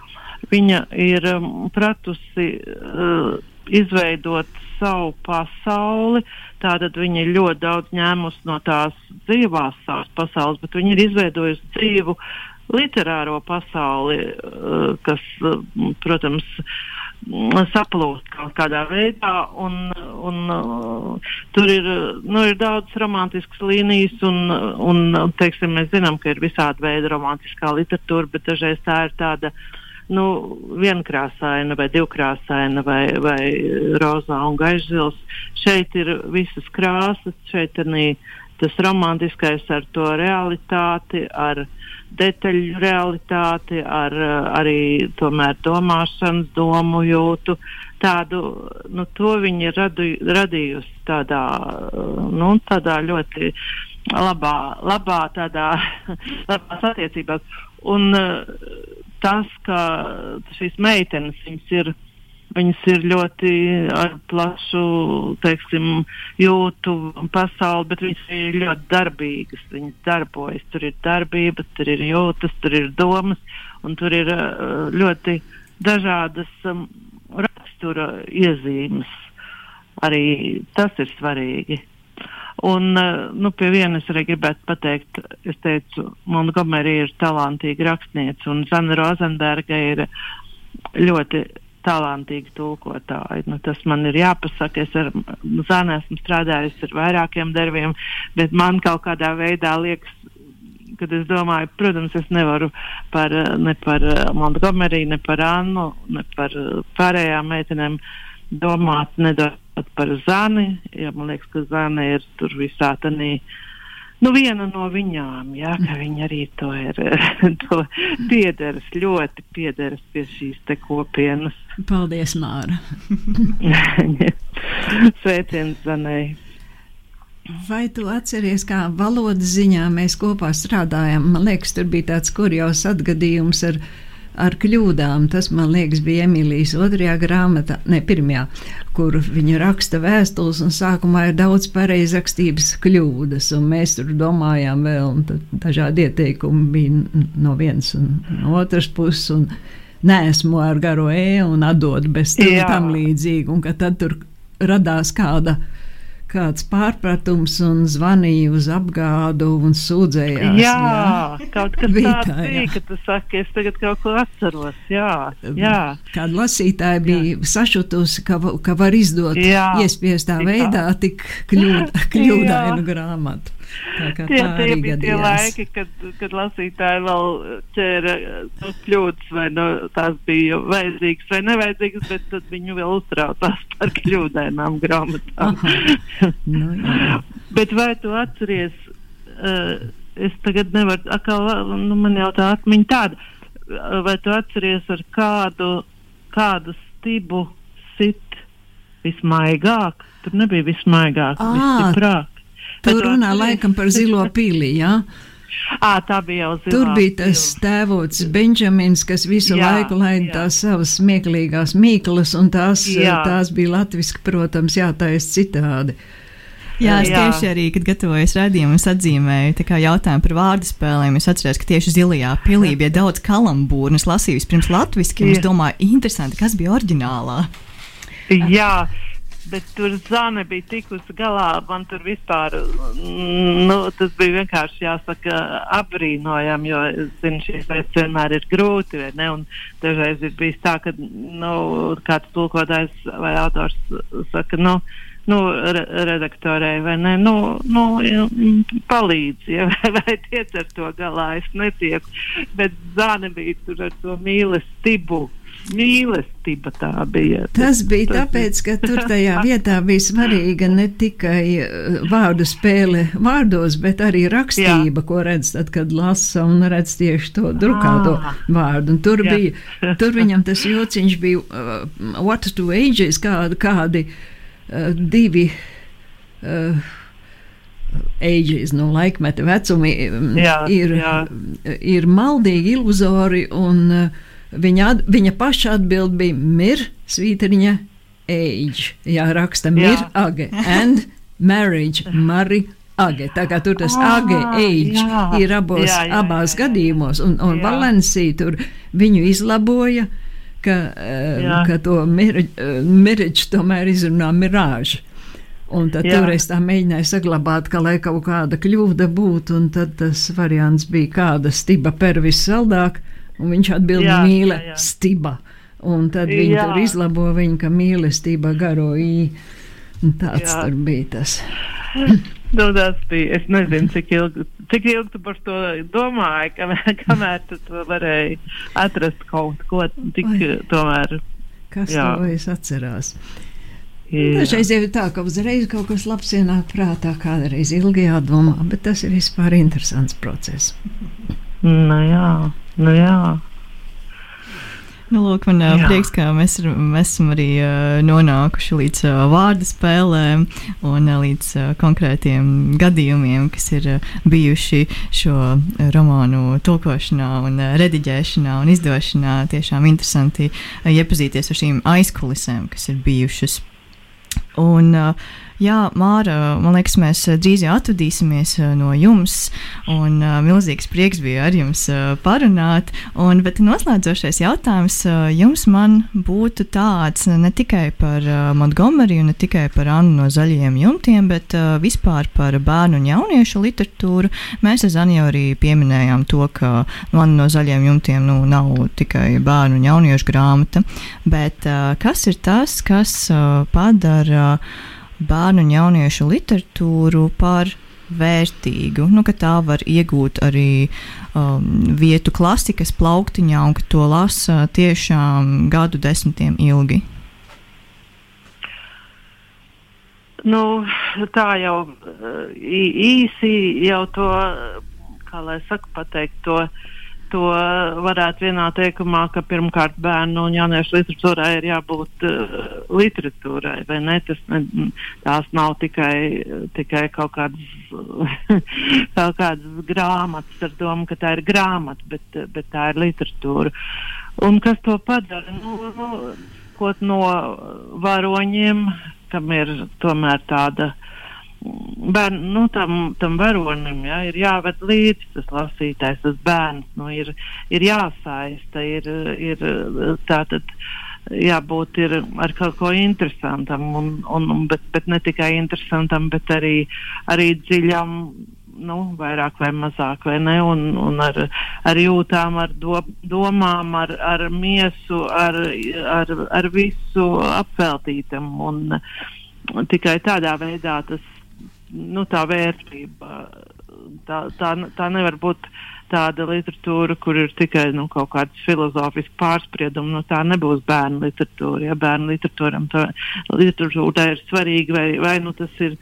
viņa ir um, pratusi izveidot savu pasauli. Tātad viņa ir ļoti daudz ņēmusi no tās dzīvās savas pasaules, bet viņa ir izveidojusi dzīvu literāro pasauli, eh, kas, eh, protams, saplūst kaut kādā veidā. Un, un, uh, tur ir, nu, ir daudz romantiskas līnijas, un, un teiksim, mēs zinām, ka ir visādi veidi romantiskā literatūra, bet dažreiz tā ir tāda uh, nu, vienkrāsaina vai divkrāsaina vai, vai rozā un gaišzils. Šeit ir visas krāsas, šeit ir tas romantiskais ar to realitāti, ar detaļu realitāti, ar arī tomēr domāšanas domu jūtu. Tādu, nu, to viņi radu, radījusi tādā, nu, tādā ļoti labā, labā tādā, labās attiecībās. Un, uh, tas, ka šīs meitenes ir, viņas ir ļoti ar plašu, teiksim, jūtu pasauli, bet viņas ir ļoti darbīgas. Viņas darbojas, tur ir darbības, tur ir jūtas, tur ir domas, un tur ir uh, ļoti dažādas um, rakstura iezīmes. Arī tas ir svarīgi. Un, eh, nu, pie vienas arī gribētu pateikt, es teicu, Montgomery ir talantīga rakstniece, un Zana Rozenberga ir ļoti talantīga tulkotāja. Nu, tas man ir jāpasaka. Es ar Zanu esmu strādājusi ar vairākiem darbiem, bet man kaut kādā veidā liekas, kad es domāju, protams, es nevaru par, ne par Montgomery, ne par Annu, ne par pārējām meitenēm domāt, nedomāt par Zani, jo man liekas, ka Zana ir tur visā tanī. Nu, viena no viņām, jā, ka viņa arī to ir to piederas, ļoti piederas pie šīs te kopienas. Paldies, Māra! Sveiciens Zanai! Vai tu atceries, kā valodas ziņā mēs kopā strādājām? Man liekas, tur bija tāds kurjos atgadījums ar, ar kļūdām. Tas, man liekas, bija Emīlijas otrajā grāmatā, ne pirmajā, kur viņa raksta vēstules, un sākumā ir daudz pareizrakstības kļūdas, un mēs tur domājām vēl, un dažādi ieteikumi bija no vienas un no otras puses. Un, Nesmu ar garo e un atdot bez tam līdzīgi, un ka tad tur radās kāda uh, kāds pārpratums un zvanīja uz apgādu un sūdzējās. Jā, jā. kaut kas bija tāds bija, ka tu saki, es tagad kaut ko atceros. Jā, jā. Kāda lasītāja bija jā. sašutusi, ka, ka var izdot jā. iespiestā jā. veidā tik kļūd, kļūdainu grāmatu. Tie, tie bija gadījās. tie laiki, kad, kad lasītāji vēl ķēra tos kļūdas, vai no, tās bija vajadzīgas vai nevajadzīgas, bet tad viņu vēl uztraucās par kļūdainām grāmatām. nu, jā. bet vai tu atceries, uh, es tagad nevaru, atkal, nu, man jau tā atmiņa tāda, vai tu atceries ar kādu, kādu stibu sit vismaigāk? Tur nebija vismaigāk, visstiprāk. Tur runā laikam par zilo pili, jā? À, tā bija jau zila. Tur bija tas tēvots Benjamins, kas visu jā, laiku laida tās savas smieklīgās mīklas, un tās, jā. tās bija latviski, protams, jātais citādi. Jā, es jā. tieši arī, kad gatavojos redzējumu, es atzīmēju jautājumu par vārdu spēlēm. Es atceros, ka tieši zilajā pilī bija daudz kalambūru, un es lasīju pirms latviešu, un es domāju, interesanti, kas bija oriģinālā. Jā, bet tur zāle bija tikusi galā. Man tur vispār nu, tas bija vienkārši jāsaka apbrīnojami, jo zinu, šīs lietas vienmēr ir grūti. Dažreiz ir bijis tā, ka nu, kāds tulkotājs vai autors saka, nu, nu, re redaktorei, vai ne? Nu, nu, palīdz, ja, vai tiec ar to galā. Es netieku, bet zāle bija tur ar to mīlestību mīlestība tā bija. Tas bija tas, tāpēc, ka tur tajā vietā bija svarīga ne tikai uh, vārdu spēle vārdos, bet arī rakstība, Jā. ko redz tad, kad lasa un redz tieši to drukāto ah. vārdu. Un tur Jā. bija, tur viņam tas jociņš bija uh, what to ages, kādi, kādi uh, divi. Uh, ages, nu, laikmeta vecumi um, jā, ir, jā. ir maldīgi, iluzori un uh, Viņa, viņa paša atbild bija mir, svītriņa, age. Jā, raksta mir, jā. age, and marriage, mari. Age, tā kā tur tas ah, age, age jā, ir abos, jā, jā, abās jā, jā. gadījumos, un, un Valencija tur viņu izlaboja, ka, uh, ka to mirage tomēr izrunā mirāžu. Un tad Jā. toreiz tā mēģināja saglabāt, ka lai kaut kāda kļūda būtu, un tad tas variants bija kāda stiba per vissaldāk, Un viņš atbild mīlestība. Un tad viņi jā. tur izlabo viņu, ka mīlestība garo ī. Un tāds jā. tur bija tas. Nu, tas bija. Es nezinu, cik ilgi, cik ilgi tu par to domāji, kamēr, kamēr tu to varēji atrast kaut ko tik tomēr. Kas jā. to es atcerās? Dažreiz jau ir tā, ka uzreiz kaut kas labs ienāk prātā, kādreiz ilgi jādomā, bet tas ir vispār interesants process. Nu jā. Nu, jā. Nu, lūk, man Jā. prieks, ka mēs, mēs esam arī uh, nonākuši līdz uh, vārdu spēlēm un uh, līdz uh, konkrētiem gadījumiem, kas ir uh, bijuši šo romānu tulkošanā un uh, rediģēšanā un izdošanā. Tiešām interesanti uh, iepazīties ar šīm aizkulisēm, kas ir bijušas. Un, uh, Jā, Māra, man liekas, mēs eh, drīz jau atvadīsimies eh, no jums. Un uh, milzīgs prieks bija ar jums parunāt. Un, bet noslēdzošais jautājums jums man būtu tāds ne tikai par Montgomery un ne tikai par Annu no zaļajiem jumtiem, bet vispār par bērnu un jauniešu literatūru. Mēs ar Zani jau arī pieminējām to, ka Anna no zaļajiem jumtiem nu, nav tikai bērnu un jauniešu grāmata, bet kas ir tas, kas padara. Uh, bērnu un jauniešu literatūru par vērtīgu, nu, ka tā var iegūt arī um, vietu klasikas plauktiņā un ka to lasa tiešām gadu desmitiem ilgi? Nu, tā jau īsi jau to, kā lai saka, pateikt to to varētu vienā teikumā, ka pirmkārt bērnu un jauniešu literatūrai ir jābūt uh, literatūrai, vai ne? Tas, ne, tās nav tikai, tikai kaut kādas, kaut kādas grāmatas ar domu, ka tā ir grāmata, bet, bet tā ir literatūra. Un kas to padara? Nu, nu, no varoņiem, kam ir tomēr tāda bērn, nu, tam, tam varonim ja, ir jāved līdzi tas lasītājs, tas bērns, nu, ir, ir jāsaista, ir, ir tātad jābūt ir ar kaut ko interesantam, un, un, bet, bet ne tikai interesantam, bet arī, arī dziļam. Nu, vairāk vai mazāk, vai ne? Un, un ar, ar jūtām, ar do, domām, ar, ar miesu, ar, ar, ar visu apveltītam. Un, tikai tādā veidā tas nu, tā vērtība. Tā, tā, tā nevar būt tāda literatūra, kur ir tikai nu, kaut kāds filozofisks pārspriedums. Nu, tā nebūs bērnu literatūra. Ja bērnu tā literatūra ir svarīga, vai, vai nu tas ir.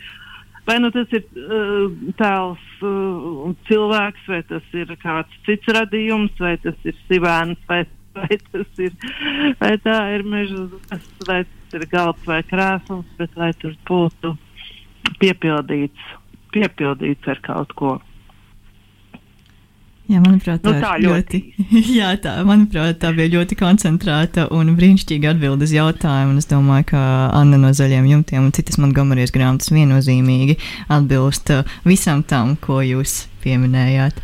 Vai nu tas ir uh, tēls uh, cilvēks, vai tas ir kāds cits radījums, vai tas ir sivēns, vai, vai tas ir, vai tā ir meža, vai tas ir galds vai krēsls, bet lai tur būtu piepildīts, piepildīts ar kaut ko. Jā, manuprāt, Nu, tā, tā ir ļoti, jā, tā, manuprāt, tā bija ļoti koncentrēta un brīnišķīga atbilde uz jautājumu. Es domāju, ka Anna no zaļiem jumtiem un citas Montgomerijas grāmatas viennozīmīgi atbilst uh, visam tam, ko jūs pieminējāt.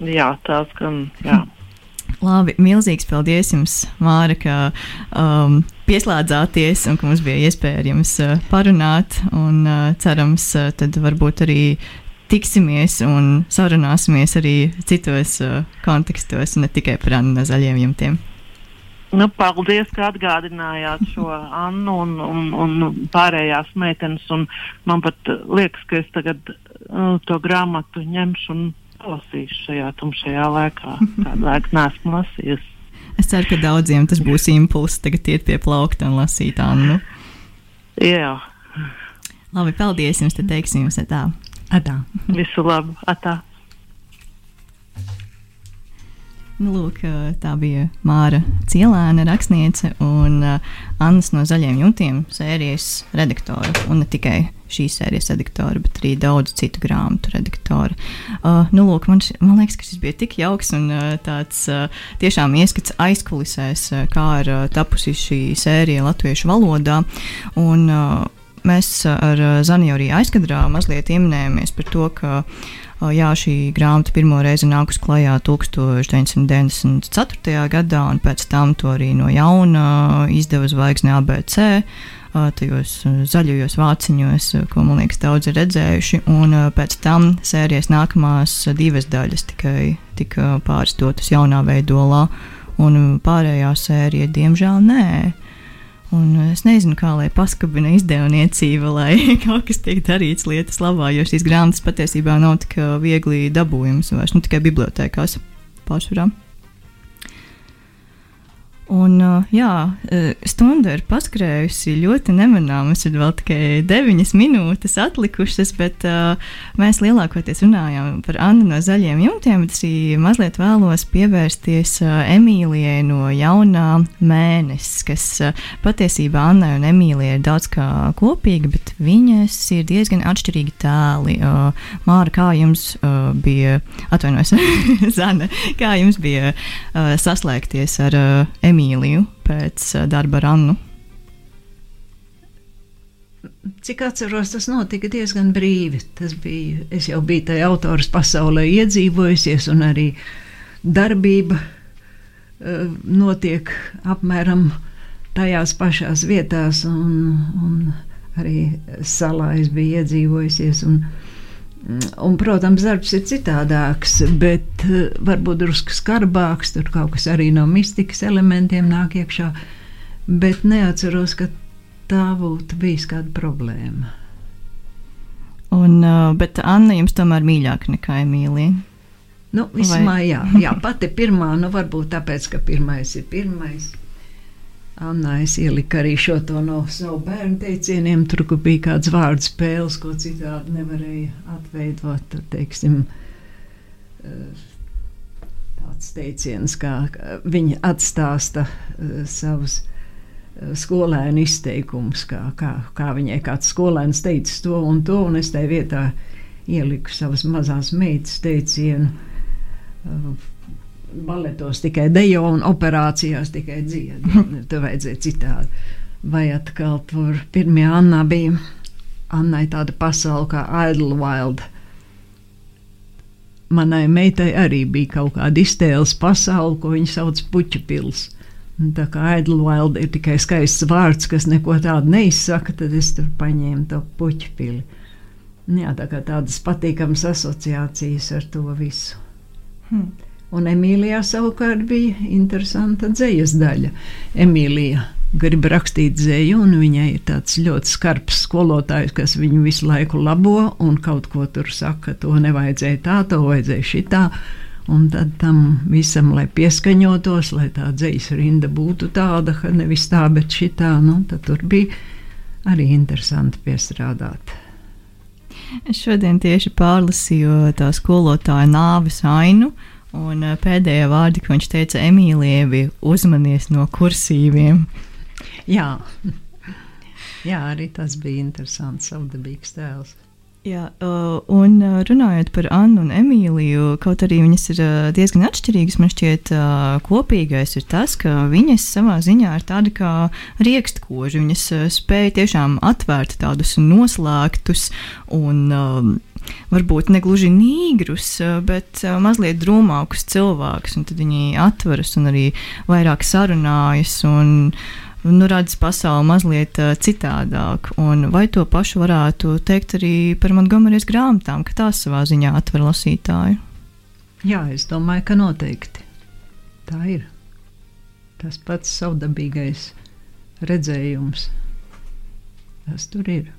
Jā, tās gan, jā. Labi, milzīgs paldies jums, Māra, ka um, pieslēdzāties un ka mums bija iespēja ar jums uh, parunāt. Un, uh, cerams, uh, tad varbūt arī tiksimies un sarunāsimies arī citos kontekstos, ne tikai par Annu no zaļiem jumtiem. Nu, paldies, ka atgādinājāt šo Annu un, un, un pārējās meitenes. Un man pat liekas, ka es tagad uh, to grāmatu ņemšu un lasīšu šajā tumšajā laikā. Kādu laiku nesmu lasījusi. Es ceru, ka daudziem tas būs impulss tagad iet pie plaukta un lasīt Annu. Jā, Labi, paldies jums, tad teiksim jums tā. Atā. visu labu. Atā. Nu, lūk, tā bija Māra Cielēna, rakstniece un Annas no zaļiem jumtiem sērijas redaktore. Un ne tikai šīs sērijas redaktore, bet arī daudzu citu grāmatu redaktore. Uh, nu, lūk, man, man liekas, ka šis bija tik jauks un uh, tāds uh, tiešām ieskats aizkulisēs, uh, kā ir uh, tapusi šī sērija latviešu valodā. Un, uh, mēs uh, ar uh, Zani arī aizkadrā mazliet ieminējāmies par to, ka uh, jā, šī grāmata pirmo reizi nākus klajā 1994. gadā, un pēc tam to arī no jauna izdeva zvaigzne ABC. uh, Tajos uh, zaļajos vāciņos, uh, ko man liekas, daudz ir redzējuši. Un uh, pēc tam sērijas nākamās uh, divas daļas tikai tika pārstotas jaunā veidolā, un uh, pārējā sērija, diemžēl, nē. Un es nezinu, kā lai paskabina izdevniecība, lai kaut kas tiek darīts lietas labā, jo šīs grāmatas patiesībā nav tik viegli dabūjamas vairs, nu tikai bibliotekās pārsvarā. Un, ā, jā, ā, stunda ir paskrējusi ļoti nemanām. Mums ir vēl tikai deviņas minūtes atlikušas, bet uh, mēs lielākoties runājām par Annu no zaļiem jumtiem. Es mazliet vēlos pievērsties uh, Emīlijai no jaunā mēnesis, kas uh, patiesībā Annai un Emīlijai ir daudz kā kopīga, bet viņas ir diezgan atšķirīgi tēli. Uh, Māra, kā jums uh, bija, atvainojos, Zana, kā jums bija uh, saslēgties ar uh, Emīliju pēc uh, darba ar Annu? Cik atceros, tas notika diezgan brīvi. Tas bija, es jau biju tajā autors pasaulē iedzīvojusies, un arī darbība uh, notiek apmēram tajās pašās vietās, un, un arī salā es biju iedzīvojusies. Un, Un, protams, darbs ir citādāks, bet uh, varbūt drusku skarbāks. Tur kaut kas arī no mistikas elementiem nāk iekšā. Bet neatceros, ka tā būtu bijis kāda problēma. Un uh, bet Anna jums tomēr mīļāka nekā Emīlija. Nu, vismā, jā, jā, pati pirmā, nu varbūt tāpēc, ka pirmais ir pirmais. Anna, es ieliku arī šo to no savu bērnu teicieniem, tur, bija kāds vārdu spēles, ko citādi nevarēja atveidot, tur, teiksim, uh, tāds teiciens, kā viņa atstāsta uh, savus uh, skolēnu izteikumus, kā, kā, kā viņai kāds skolēns teica to un to, un es tai vietā ieliku savas mazās meitas teicienu. Baletos tikai dejo un operācijās tikai dziedā. Tur vajadzēja citādi. Vai atkal tur pirmie Anna bija Annai tāda pasaule kā Idlewild manai meitai arī bija kaut kāda iztēles pasaule, ko viņa sauc par puķu pilsētu. Tā kā Idlewild ir tikai skaists vārds, kas neko tādu neizsaka, tad es tur paņēmu to puķu pili. Jā, tā kā tādas patīkamas asociācijas ar to visu. Hmm. Un Emīlijā savukārt bija interesanta dzīslas daļa. Emīlija grib rakstīt dzēju, un viņai ir tāds ļoti skarbs skolotājs, kas viņu visu laiku labo un kaut ko tur saka, to nevajadzēja tā, to vajadzēja šitā. Un tad tam visam, lai pieskaņotos, lai tā dzīsla rinda būtu tāda, ka nevis tā, bet šitā, nu, tad tur bija arī interesanti piestrādāt. Es šodien tieši pārlasīju tā skolotāja nāves ainu, un pēdējā vārdi, ko viņš teica Emīlijai, bija uzmanies no kursīviem. Jā. Jā, arī tas bija interesants, savdabīgs tēls. Jā, un runājot par Annu un Emīliju, kaut arī viņas ir diezgan atšķirīgas, man šķiet, kopīgais ir tas, ka viņas savā ziņā ir tādi kā rīkstkoži. Viņas spēja tiešām atvērt tādus noslēgtus un varbūt ne gluži nīgrus, bet mazliet drūmākus cilvēkus. Tad viņi atveras un arī vairāk sarunājas. Un, nu, redz pasauli mazliet uh, citādāk. Un vai to pašu varētu teikt arī par Montgomerijas grāmatām, ka tās savā ziņā atver lasītāju? Jā, es domāju, ka noteikti tā ir. Tas pats savdabīgais redzējums, tas tur ir.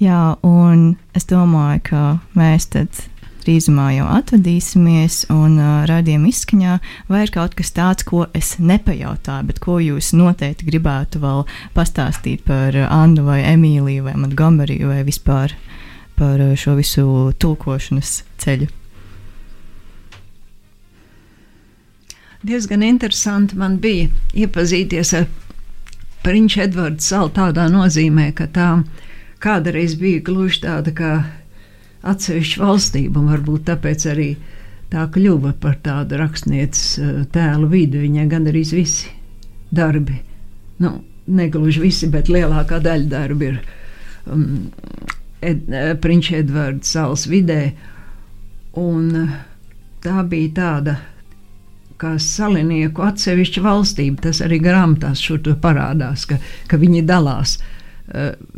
Jā, un es domāju, ka mēs tad drīzumā jau atvadīsimies, un uh, raidījuma izskaņā vai ir kaut kas tāds, ko es nepajautāju, bet ko jūs noteikti gribētu vēl pastāstīt par Annu vai Emīliju vai Montgomeriju vai vispār par šo visu tulkošanas ceļu. Diezgan interesanti man bija iepazīties ar Prinča Edvardu salu tādā nozīmē, ka tā kādreiz bija gluži tāda kā atsevišķa valstība, un varbūt tāpēc arī tā kļuva par tādu rakstnieces eh, tēlu vidi. Viņai gan arī visi darbi, nu, negluži visi, bet lielākā daļa darbi ir um, Ed, eh, Prinča Edvarda salas vidē. Un eh, tā bija tāda kā salinieku atsevišķa valstība. Tas arī grāmatās parādās, ka, ka viņi dalās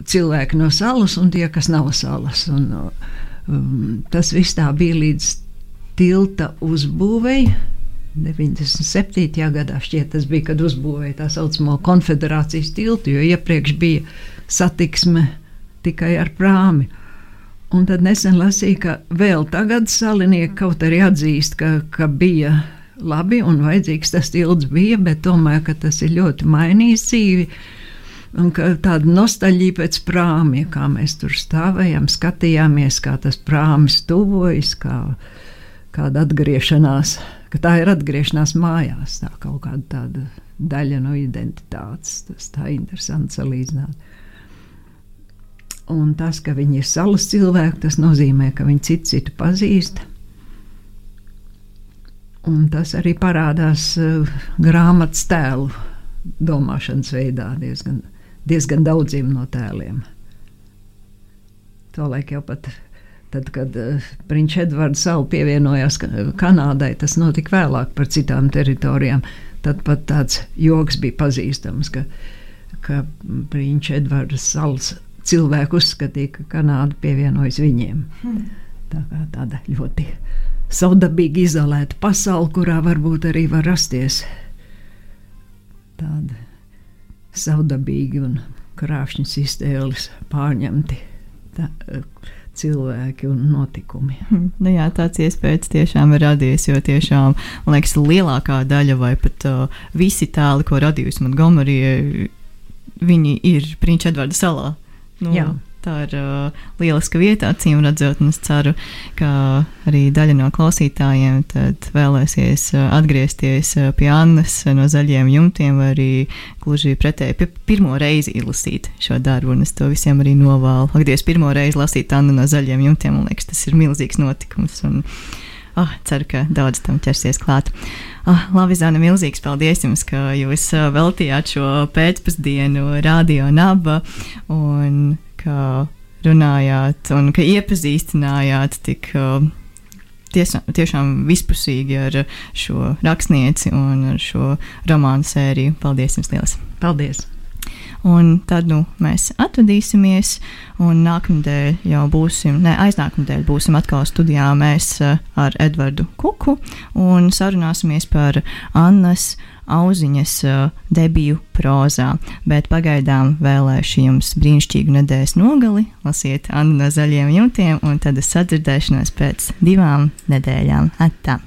cilvēki no salas un tie, kas nav salas. Un, Um, tas viss tā bija līdz tilta uzbūvēi. 97. gadā šķiet, tas bija, kad uzbūvēja tā saucamo konfederācijas tiltu, jo iepriekš bija satiksme tikai ar prāmi. Un tad nesen lasīju, ka vēl tagad salinieki kaut arī atzīst, ka, ka bija labi un vajadzīgs tas tilts bija, bet tomēr, tas ir ļoti mainījis dzīvi. Uh, tāda nostalģija pēc prāmja, kā mēs tur stāvējām, skatījāmies, kā tas prāmis tuvojas, kā, kāda atgriešanās, ka tā ir atgriešanās mājās, tā kaut kāda tāda daļa no identitātes. Tas tā interesanti salīdzināt. Un tas, ka viņi ir salas cilvēki, tas nozīmē, ka viņi citu citu pazīst. Un tas arī parādās uh, grāmatas tēlu domāšanas veidā diezgan diezgan daudziem no tēliem. Tolaik jau pat tad, kad uh, eh, Prinčs Edvards Salu pievienojās Kanādai, tas notika vēlāk par citām teritorijām. Tad pat tāds joks bija pazīstams, ka, ka Prinčs Edvards Salas cilvēku uzskatīja, ka Kanāda pievienojas viņiem. Hmm. Tā kā tāda ļoti savdabīgi izolēta pasaule, kurā varbūt arī var rasties tāda savdabīgi un krāšņas iztēles pārņemti tā, cilvēki un notikumi. Nu jā, tāds iespējas tiešām ir radies, jo tiešām, man liekas, lielākā daļa vai pat uh, visi tēli, ko radījusi Montgomery, viņi ir Prinča Edvarda salā. Nu, Jā. Tā ir uh, lieliska vieta, acīm redzot, un es ceru, ka arī daļa no klausītājiem vēlēsies uh, atgriezties uh, pie Annas no zaļiem jumtiem, vai arī gluži pretēji pirmo reizi izlasīt šo darbu. Es to visiem arī novēlu. Dievs, pirmo reizi lasīt Annu no zaļiem jumtiem, man liekas, tas ir milzīgs notikums. Un, Oh, ceru, ka daudz tam ķersies klāt. Oh, labi, Zana, milzīgs paldies jums, ka jūs veltījāt šo pēcpusdienu radio naba un ka runājāt un ka iepazīstinājāt tik uh, tiešām, tiešām vispusīgi ar šo rakstnieci un ar šo romānu sēriju. Paldies jums liels! Paldies! Un tad nu, mēs atvadīsimies, un nākamnedēļ jau būsim, ne aiznākamnedēļ būsim atkal studijā mēs eh, ar Edvardu Kuku un sarunāsimies par Annas auziņas uh, debiju prozā. Bet pagaidām vēlēšu jums brīnišķīgu nedēļas nogali, lasiet Annu no zaļiem jumtiem, un tad sadzirdēšanos pēc divām nedēļām. Atā!